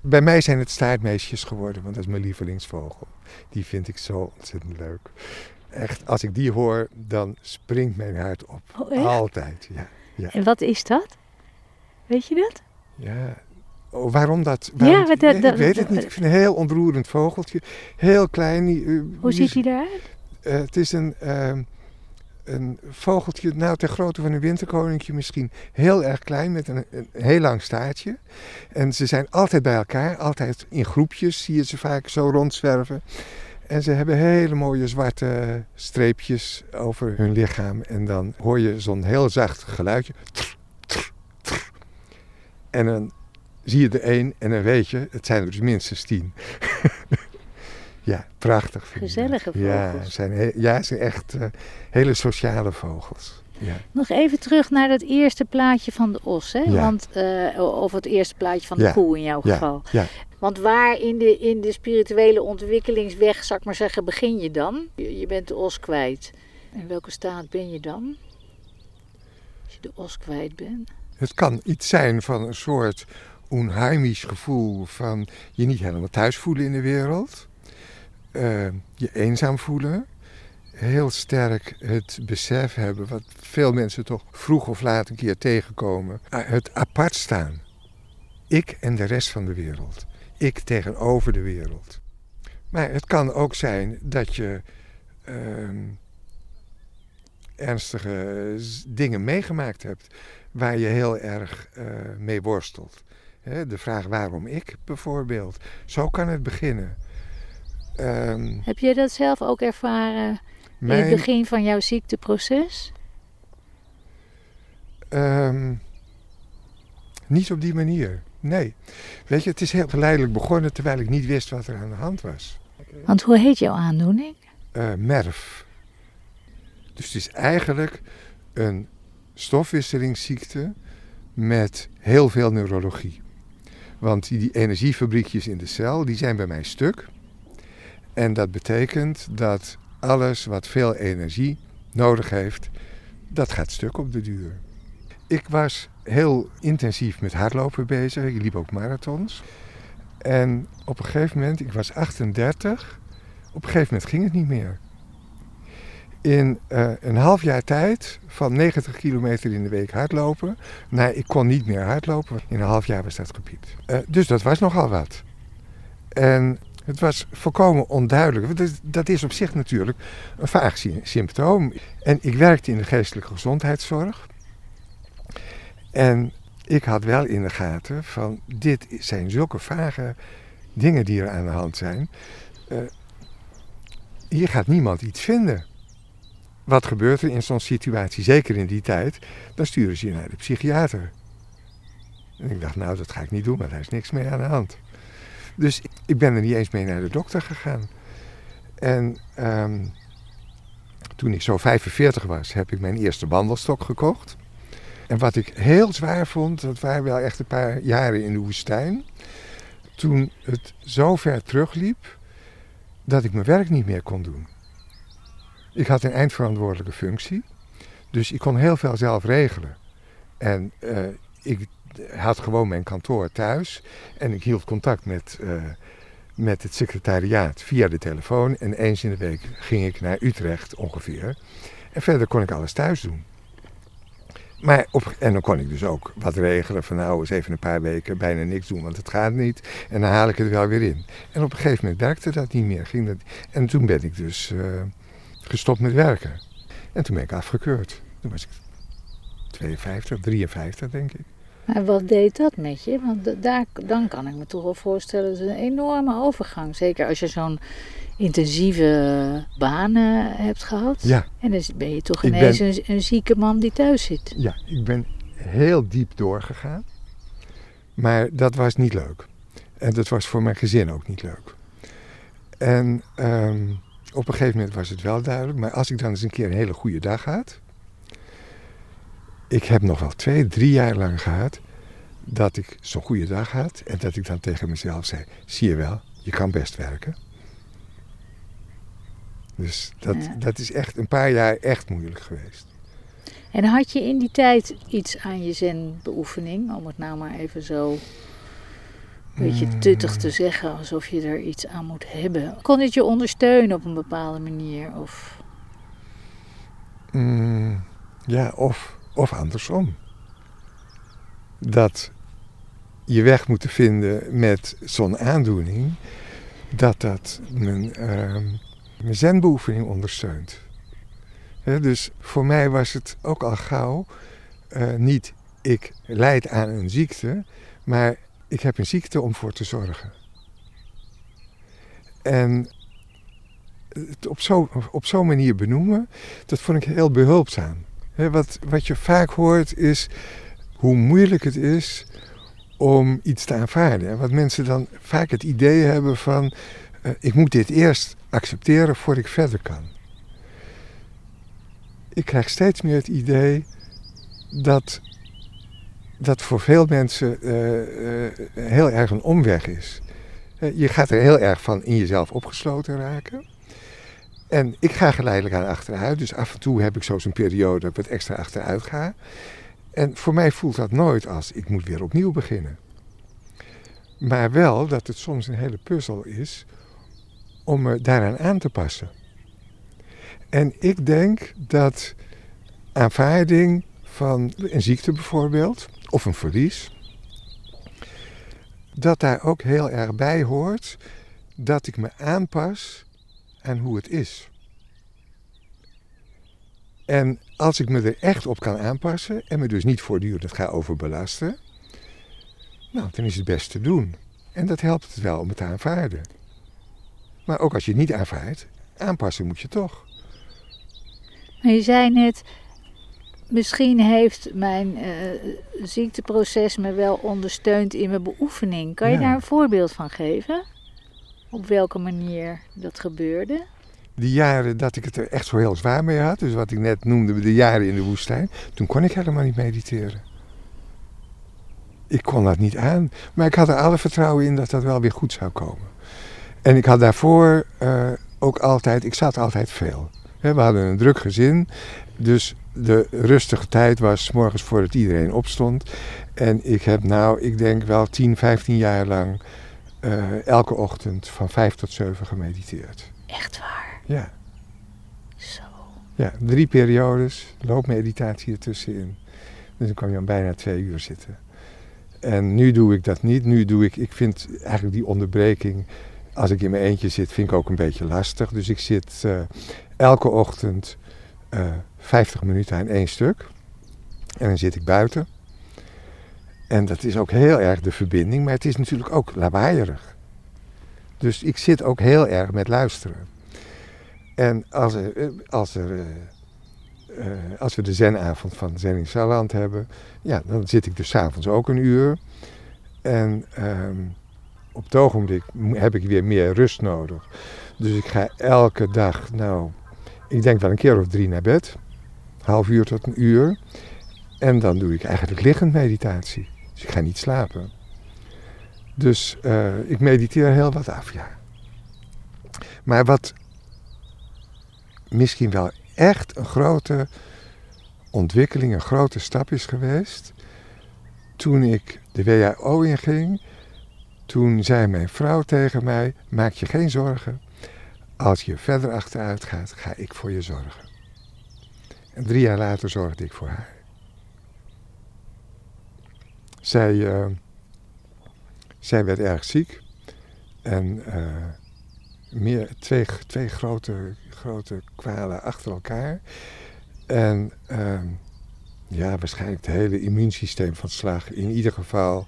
[SPEAKER 2] Bij mij zijn het staartmeesjes geworden, want dat is mijn lievelingsvogel. Die vind ik zo ontzettend leuk. Echt, als ik die hoor, dan springt mijn hart op.
[SPEAKER 1] Oh?
[SPEAKER 2] Altijd, ja. ja.
[SPEAKER 1] En wat is dat? Weet je dat?
[SPEAKER 2] Ja. Oh, waarom dat? Waarom,
[SPEAKER 1] Ja,
[SPEAKER 2] ik weet het niet. Ik vind het een heel ontroerend vogeltje. Heel klein. eh,
[SPEAKER 1] Hoe ziet hij eruit?
[SPEAKER 2] eh, het is een, ehm, een vogeltje, nou ter grootte van een winterkoninkje misschien. Heel erg klein met een, een heel lang staartje. En ze zijn altijd bij elkaar, altijd in groepjes zie je ze vaak zo rondzwerven. En ze hebben hele mooie zwarte streepjes over hun lichaam. En dan hoor je zo'n heel zacht geluidje. En dan zie je er één en dan weet je, het zijn er dus minstens tien. ja, prachtig.
[SPEAKER 1] Gezellige.
[SPEAKER 2] Ja,
[SPEAKER 1] vogels.
[SPEAKER 2] zijn, he- ja, het zijn echt eh, hele sociale vogels. Ja.
[SPEAKER 1] Nog even terug naar dat eerste plaatje van de os. Hè?
[SPEAKER 2] Ja.
[SPEAKER 1] Want, eh, of het eerste plaatje van de
[SPEAKER 2] Ja.
[SPEAKER 1] koe in jouw geval.
[SPEAKER 2] ja.
[SPEAKER 1] Want waar in de, in de spirituele ontwikkelingsweg, zal ik maar zeggen, begin je dan? Je, je bent de os kwijt. In welke staat ben je dan? Als je de os kwijt bent.
[SPEAKER 2] Het kan iets zijn van een soort onheimisch gevoel van je niet helemaal thuis voelen in de wereld. Eh, je eenzaam voelen. Heel sterk het besef hebben, wat veel mensen toch vroeg of laat een keer tegenkomen. Ah, Het apart staan. Ik en de rest van de wereld. Ik tegenover de wereld. Maar het kan ook zijn dat je ehm, ernstige dingen meegemaakt hebt waar je heel erg eh, mee worstelt. De vraag waarom ik bijvoorbeeld. Zo kan het beginnen. Ehm,
[SPEAKER 1] Heb jij dat zelf ook ervaren in het begin van jouw ziekteproces?
[SPEAKER 2] ehm, niet op die manier. Nee. Weet je, het is heel geleidelijk begonnen terwijl ik niet wist wat er aan de hand was.
[SPEAKER 1] Want hoe heet jouw aandoening?
[SPEAKER 2] eh MERV. Dus het is eigenlijk een stofwisselingsziekte met heel veel neurologie. Want die, energiefabriekjes in de cel, die zijn bij mij stuk. En dat betekent dat alles wat veel energie nodig heeft, dat gaat stuk op de duur. Ik was heel intensief met hardlopen bezig. Ik liep ook marathons. En op een gegeven moment, ik was 38, op een gegeven moment ging het niet meer. In eh, een half jaar tijd van 90 kilometer in de week hardlopen. naar ik kon niet meer hardlopen. In een half jaar was dat gepiept. Eh, dus dat was nogal wat. En het was volkomen onduidelijk. Dat, dat is op zich natuurlijk een vaag sy- symptoom. En ik werkte in de geestelijke gezondheidszorg. En ik had wel in de gaten van dit zijn zulke vage dingen die er aan de hand zijn. Eh, hier gaat niemand iets vinden. Wat gebeurt er in zo'n situatie, zeker in die tijd? Dan sturen ze je naar de psychiater. En ik dacht, nou, dat ga ik niet doen, want daar is niks mee aan de hand. Dus ik- ik ben er niet eens mee naar de dokter gegaan. En ehm, toen ik zo 45 was, heb ik mijn eerste wandelstok gekocht. En wat ik heel zwaar vond, dat waren wel echt een paar jaren in de woestijn. Toen het zo ver terugliep dat ik mijn werk niet meer kon doen. Ik had een eindverantwoordelijke functie, dus ik kon heel veel zelf regelen. En eh, ik had gewoon mijn kantoor thuis en ik hield contact met, eh, met het secretariaat via de telefoon. En eens in de week ging ik naar Utrecht ongeveer. En verder kon ik alles thuis doen. Maar op, en dan kon ik dus ook wat regelen van nou eens even een paar weken bijna niks doen, want het gaat niet. En dan haal ik het wel weer in. En op een gegeven moment werkte dat niet meer. Ging dat, en toen ben ik dus eh, gestopt met werken. En toen ben ik afgekeurd. Toen was ik 52, 53 denk ik.
[SPEAKER 1] Maar wat deed dat met je? Want da- daar, dan kan ik me toch wel voorstellen dat het een enorme overgang. Zeker als je zo'n intensieve baan hebt gehad.
[SPEAKER 2] Ja,
[SPEAKER 1] En dan ben je toch
[SPEAKER 2] Ik
[SPEAKER 1] ineens
[SPEAKER 2] ben-
[SPEAKER 1] een, een zieke man die thuis zit.
[SPEAKER 2] ja, ik ben heel diep doorgegaan. Maar dat was niet leuk. En dat was voor mijn gezin ook niet leuk. En ehm, op een gegeven moment was het wel duidelijk. Maar als ik dan eens een keer een hele goede dag had. Ik heb nog wel twee, drie jaar lang gehad. Dat ik zo'n goede dag had. En dat ik dan tegen mezelf zei: Zie je wel, je kan best werken. Dus dat,
[SPEAKER 1] Ja.
[SPEAKER 2] dat is echt een paar jaar echt moeilijk geweest.
[SPEAKER 1] En had je in die tijd iets aan je zenbeoefening, om het nou maar even zo een beetje
[SPEAKER 2] Hmm.
[SPEAKER 1] tuttig te zeggen, alsof je er iets aan moet hebben? Kon het je ondersteunen op een bepaalde manier? Of...
[SPEAKER 2] Mm, ja, of, of andersom. Dat je weg moet vinden met zo'n aandoening, dat dat mijn, ehm mijn zenbeoefening ondersteunt. Dus voor mij was het ook al gauw eh, niet ik leid aan een ziekte, maar ik heb een ziekte om voor te zorgen. En het op zo'n op zo'n manier benoemen, dat vond ik heel behulpzaam. Wat, wat je vaak hoort is hoe moeilijk het is om iets te aanvaarden. En wat mensen dan vaak het idee hebben van... eh, ik moet dit eerst accepteren voordat ik verder kan. Ik krijg steeds meer het idee dat dat voor veel mensen eh, eh, heel erg een omweg is. Eh, je gaat er heel erg van in jezelf opgesloten raken. En ik ga geleidelijk aan achteruit. Dus af en toe heb ik zo zo'n periode dat ik wat extra achteruit ga. En voor mij voelt dat nooit als ik moet weer opnieuw beginnen. Maar wel dat het soms een hele puzzel is om me daaraan aan te passen. En ik denk dat aanvaarding van een ziekte bijvoorbeeld, of een verlies, dat daar ook heel erg bij hoort dat ik me aanpas aan hoe het is. En als ik me er echt op kan aanpassen en me dus niet voortdurend ga overbelasten, nou, dan is het best te doen. En dat helpt het wel om het te aanvaarden. Maar ook als je het niet aanvaardt, aanpassen moet je toch.
[SPEAKER 1] Maar je zei net, misschien heeft mijn eh, ziekteproces me wel ondersteund in mijn beoefening. Kan je
[SPEAKER 2] Ja.
[SPEAKER 1] daar een voorbeeld van geven? Op welke manier dat gebeurde?
[SPEAKER 2] Die jaren dat ik het er echt zo heel zwaar mee had, dus wat ik net noemde, de jaren in de woestijn, toen kon ik helemaal niet mediteren. Ik kon dat niet aan, maar ik had er alle vertrouwen in dat dat wel weer goed zou komen. En ik had daarvoor eh, ook altijd, ik zat altijd veel. We hadden een druk gezin, dus de rustige tijd was 's morgens voordat iedereen opstond. En ik heb nou, ik denk wel 10, 15 jaar lang eh, elke ochtend van 5 tot 7 gemediteerd.
[SPEAKER 1] Echt waar.
[SPEAKER 2] Ja.
[SPEAKER 1] Zo.
[SPEAKER 2] Ja, drie periodes, loopmeditatie ertussenin. Dus dan kwam je aan bijna twee uur zitten. En nu doe ik dat niet. Nu doe ik, ik vind eigenlijk die onderbreking, als ik in mijn eentje zit, vind ik ook een beetje lastig. Dus ik zit eh, elke ochtend eh 50 minuten aan één stuk. En dan zit ik buiten. En dat is ook heel erg de verbinding, maar het is natuurlijk ook lawaaierig. Dus ik zit ook heel erg met luisteren. En als, er, eh, als, er, eh, als we de zenavond van Zen in Saarland hebben, ja, dan zit ik dus avonds ook een uur. En ehm, op het ogenblik heb ik weer meer rust nodig. Dus ik ga elke dag, nou, ik denk wel een keer of drie naar bed. Half uur tot een uur. En dan doe ik eigenlijk liggend meditatie. Dus ik ga niet slapen. Dus eh, ik mediteer heel wat af, ja. Maar wat misschien wel echt een grote ontwikkeling, een grote stap is geweest. Toen ik de WHO inging, toen zei mijn vrouw tegen mij: Maak je geen zorgen. Als je verder achteruit gaat, ga ik voor je zorgen. En drie jaar later zorgde ik voor haar. Zij, eh, zij werd erg ziek. En eh, meer, twee, twee grote, grote kwalen achter elkaar. En ehm, ja, waarschijnlijk het hele immuunsysteem van slag. In ieder geval,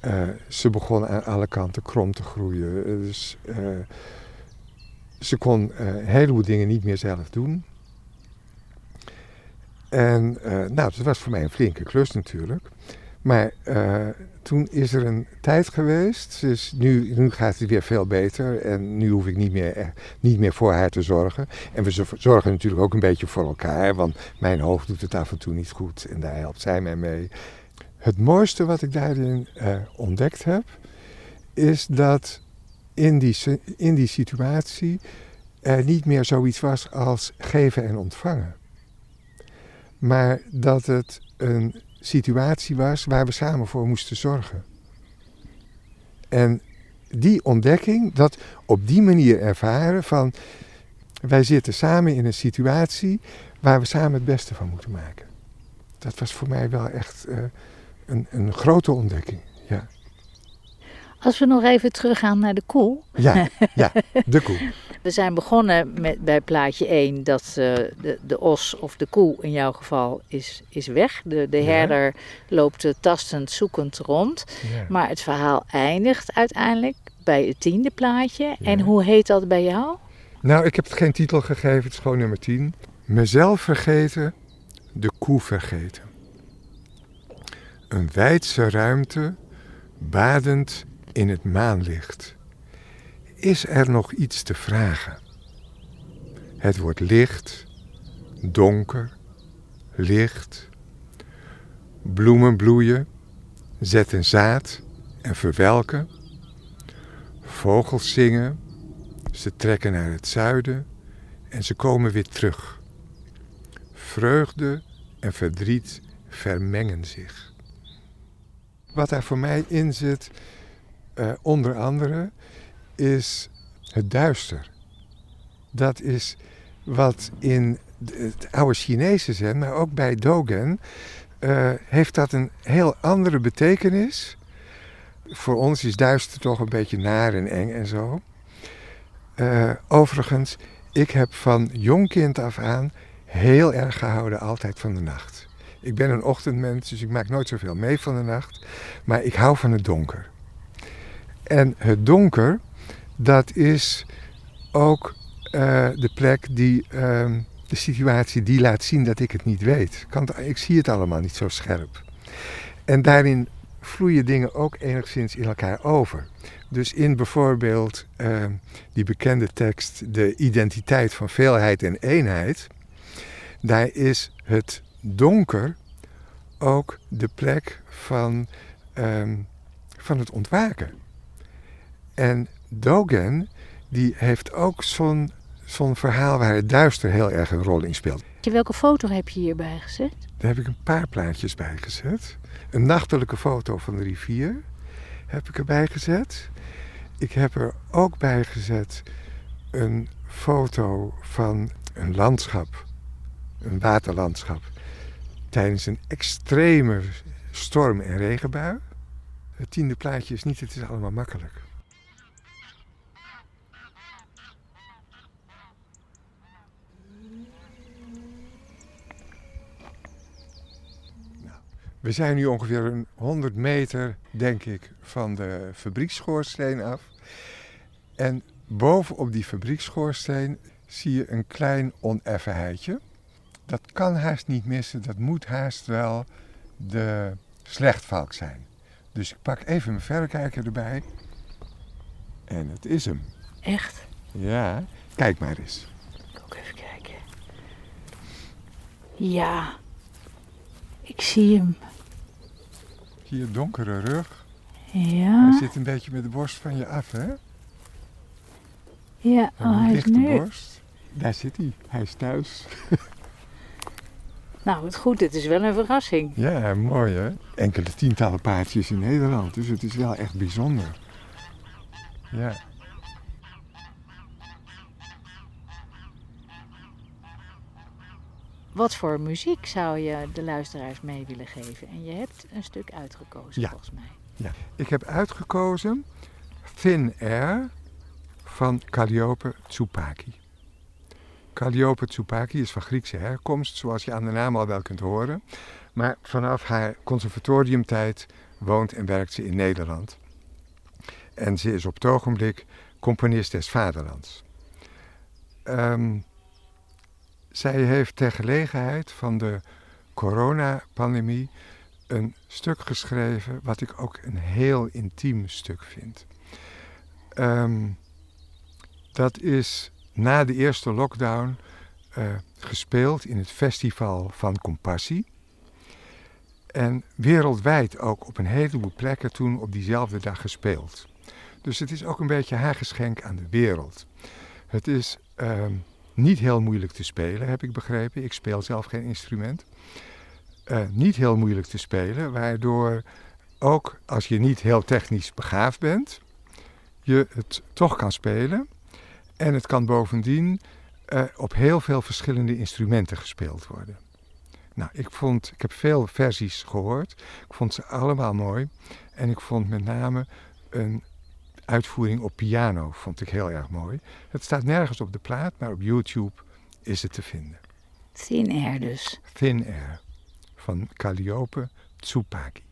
[SPEAKER 2] eh, ze begon aan alle kanten krom te groeien. Dus ze kon eh, een heleboel dingen niet meer zelf doen. En eh, nou, dat was voor mij een flinke klus natuurlijk. Maar eh, toen is er een tijd geweest, dus nu, nu gaat het weer veel beter en nu hoef ik niet meer, eh, niet meer voor haar te zorgen. En we zo- zorgen natuurlijk ook een beetje voor elkaar, want mijn hoofd doet het af en toe niet goed en daar helpt zij mij mee. Het mooiste wat ik daarin eh, ontdekt heb, is dat in die, in die situatie er niet meer zoiets was als geven en ontvangen. maar dat het een situatie was waar we samen voor moesten zorgen. En die ontdekking, dat op die manier ervaren van wij zitten samen in een situatie waar we samen het beste van moeten maken. Dat was voor mij wel echt uh, een, een grote ontdekking. Ja.
[SPEAKER 1] Als we nog even teruggaan naar de koe.
[SPEAKER 2] Ja, ja de koe.
[SPEAKER 1] We zijn begonnen met, bij plaatje 1 dat uh, de, de os of de koe in jouw geval is, is weg. De, de herder loopt tastend, zoekend rond. Ja. Maar het verhaal eindigt uiteindelijk bij het tiende plaatje. En hoe heet dat bij jou?
[SPEAKER 2] Nou, ik heb het geen titel gegeven, het is gewoon nummer 10. Mezelf vergeten, de koe vergeten. Een wijdse ruimte, badend in het maanlicht. Is er nog iets te vragen? Het wordt licht, donker, licht. Bloemen bloeien, zetten zaad en verwelken. Vogels zingen, ze trekken naar het zuiden en ze komen weer terug. Vreugde en verdriet vermengen zich. Wat daar voor mij in zit, uh, onder andere, is het duister. Dat is wat in het oude Chinese zen, maar ook bij Dogen, uh, heeft dat een heel andere betekenis. Voor ons is duister toch een beetje naar en eng en zo. Uh, overigens, ik heb van jong kind af aan heel erg gehouden altijd van de nacht. Ik ben een ochtendmens, dus ik maak nooit zoveel mee van de nacht. Maar ik hou van het donker. En het donker, dat is ook uh, de plek die, uh, de situatie die laat zien dat ik het niet weet. Ik zie het allemaal niet zo scherp. En daarin vloeien dingen ook enigszins in elkaar over. Dus in bijvoorbeeld uh, die bekende tekst, de identiteit van veelheid en eenheid, daar is het donker ook de plek van, um, van het ontwaken. En Dogen, die heeft ook zo'n zo'n verhaal waar het duister heel erg een rol in speelt.
[SPEAKER 1] Welke foto heb je hierbij gezet?
[SPEAKER 2] Daar heb ik een paar plaatjes bij gezet. Een nachtelijke foto van de rivier heb ik erbij gezet. Ik heb er ook bij gezet een foto van een landschap, een waterlandschap, tijdens een extreme storm- en regenbui. Het tiende plaatje is niet, het is allemaal makkelijk. We zijn nu ongeveer een 100 meter, denk ik, van de fabrieksschoorsteen af. En bovenop die fabrieksschoorsteen zie je een klein oneffenheidje. Dat kan haast niet missen, dat moet haast wel de slechtvalk zijn. Dus ik pak even mijn verrekijker erbij. En het is hem.
[SPEAKER 1] Echt?
[SPEAKER 2] Ja, kijk maar eens.
[SPEAKER 1] Ik ook even kijken. Ja, ik zie hem.
[SPEAKER 2] Je donkere rug?
[SPEAKER 1] Ja.
[SPEAKER 2] Hij zit een beetje met de borst van je af, hè?
[SPEAKER 1] Ja, oh, hij is nu...
[SPEAKER 2] borst. Daar zit hij. Hij is thuis.
[SPEAKER 1] nou, het goed. Het is wel een verrassing.
[SPEAKER 2] Ja, mooi hè? Enkele tientallen paardjes in Nederland. Dus het is wel echt bijzonder. Ja.
[SPEAKER 1] Wat voor muziek zou je de luisteraars mee willen geven? En je hebt een stuk uitgekozen
[SPEAKER 2] ja.
[SPEAKER 1] volgens mij.
[SPEAKER 2] Ja, ik heb uitgekozen Thin Air van Calliope Tsupaki. Calliope Tsupaki is van Griekse herkomst, zoals je aan de naam al wel kunt horen. Maar vanaf haar conservatoriumtijd woont en werkt ze in Nederland. En ze is op het ogenblik componist des vaderlands. Um, zij heeft ter gelegenheid van de coronapandemie een stuk geschreven, wat ik ook een heel intiem stuk vind. Um, dat is na de eerste lockdown uh, gespeeld in het Festival van Compassie. En wereldwijd ook op een heleboel plekken toen op diezelfde dag gespeeld. Dus het is ook een beetje haar geschenk aan de wereld. Het is um, niet heel moeilijk te spelen, heb ik begrepen. Ik speel zelf geen instrument. Uh, niet heel moeilijk te spelen, waardoor ook als je niet heel technisch begaafd bent, je het toch kan spelen. En het kan bovendien uh, op heel veel verschillende instrumenten gespeeld worden. Nou, ik, vond, ik heb veel versies gehoord. Ik vond ze allemaal mooi. En ik vond met name een uitvoering op piano vond ik heel erg mooi. Het staat nergens op de plaat, maar op YouTube is het te vinden.
[SPEAKER 1] Thin Air dus.
[SPEAKER 2] Thin Air van Calliope Tsupaki.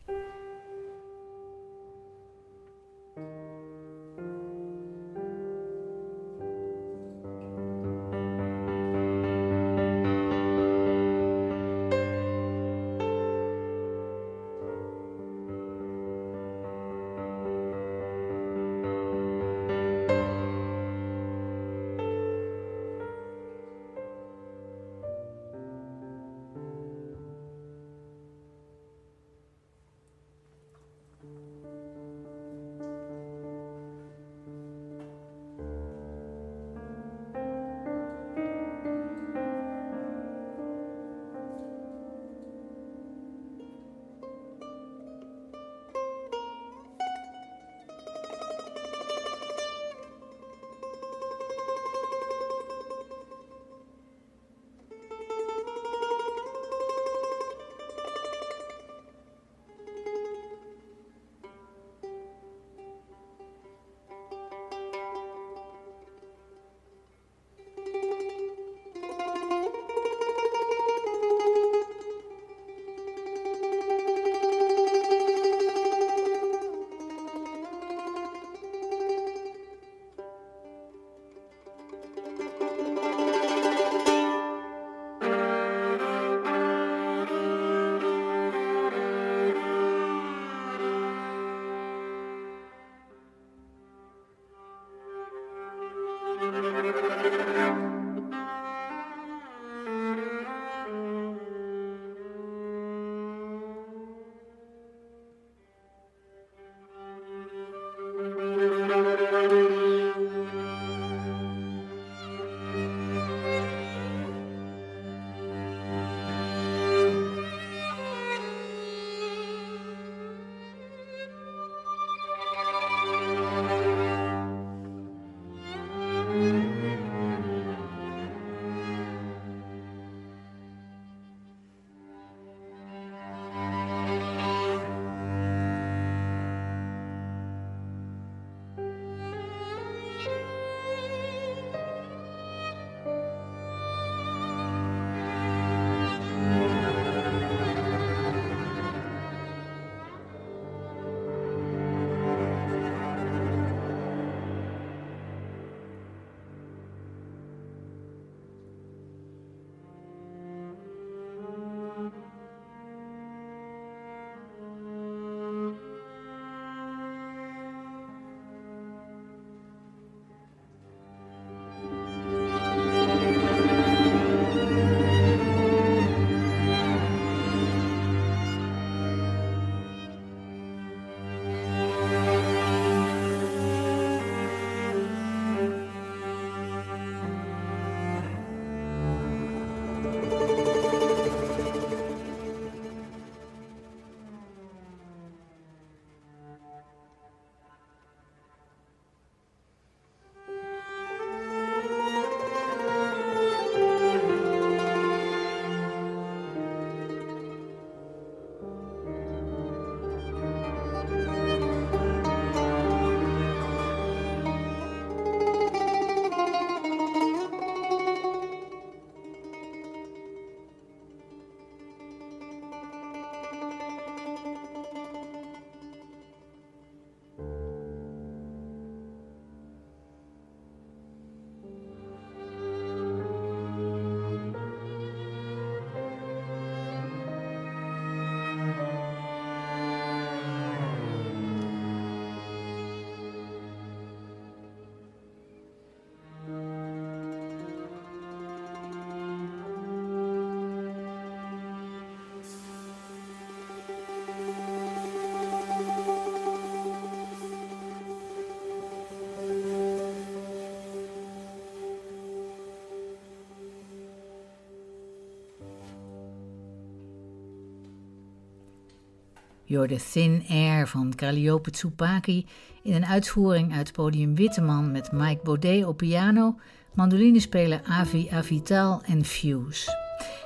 [SPEAKER 1] Je de Thin Air van Calliope Tsupaki in een uitvoering uit podium Witteman met Mike Baudet op piano, mandolinespeler Avi Avital en Fuse.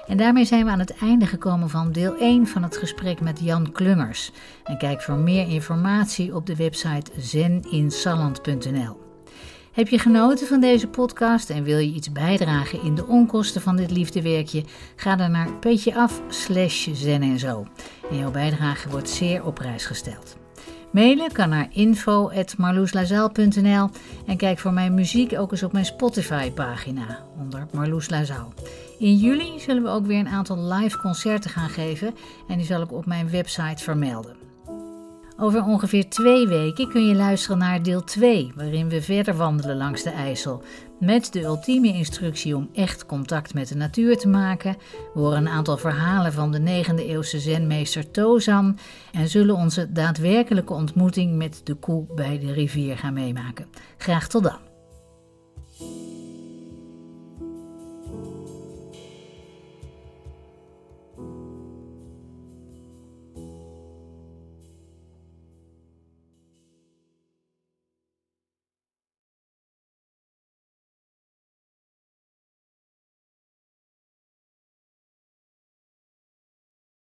[SPEAKER 1] En daarmee zijn we aan het einde gekomen van deel 1 van het gesprek met Jan Klungers. En kijk voor meer informatie op de website zeninsalland.nl. Heb je genoten van deze podcast en wil je iets bijdragen in de onkosten van dit liefdewerkje? Ga dan naar petjeaf slash zen en zo. En jouw bijdrage wordt zeer op prijs gesteld. Mailen kan naar info.marloeslazaal.nl en kijk voor mijn muziek ook eens op mijn Spotify-pagina onder Marloes Lazaal. In juli zullen we ook weer een aantal live concerten gaan geven en die zal ik op mijn website vermelden. Over ongeveer twee weken kun je luisteren naar deel 2, waarin we verder wandelen langs de IJssel. Met de ultieme instructie om echt contact met de natuur te maken. We horen een aantal verhalen van de 9e eeuwse zenmeester Tozan en zullen onze daadwerkelijke ontmoeting met de koe bij de rivier gaan meemaken. Graag tot dan.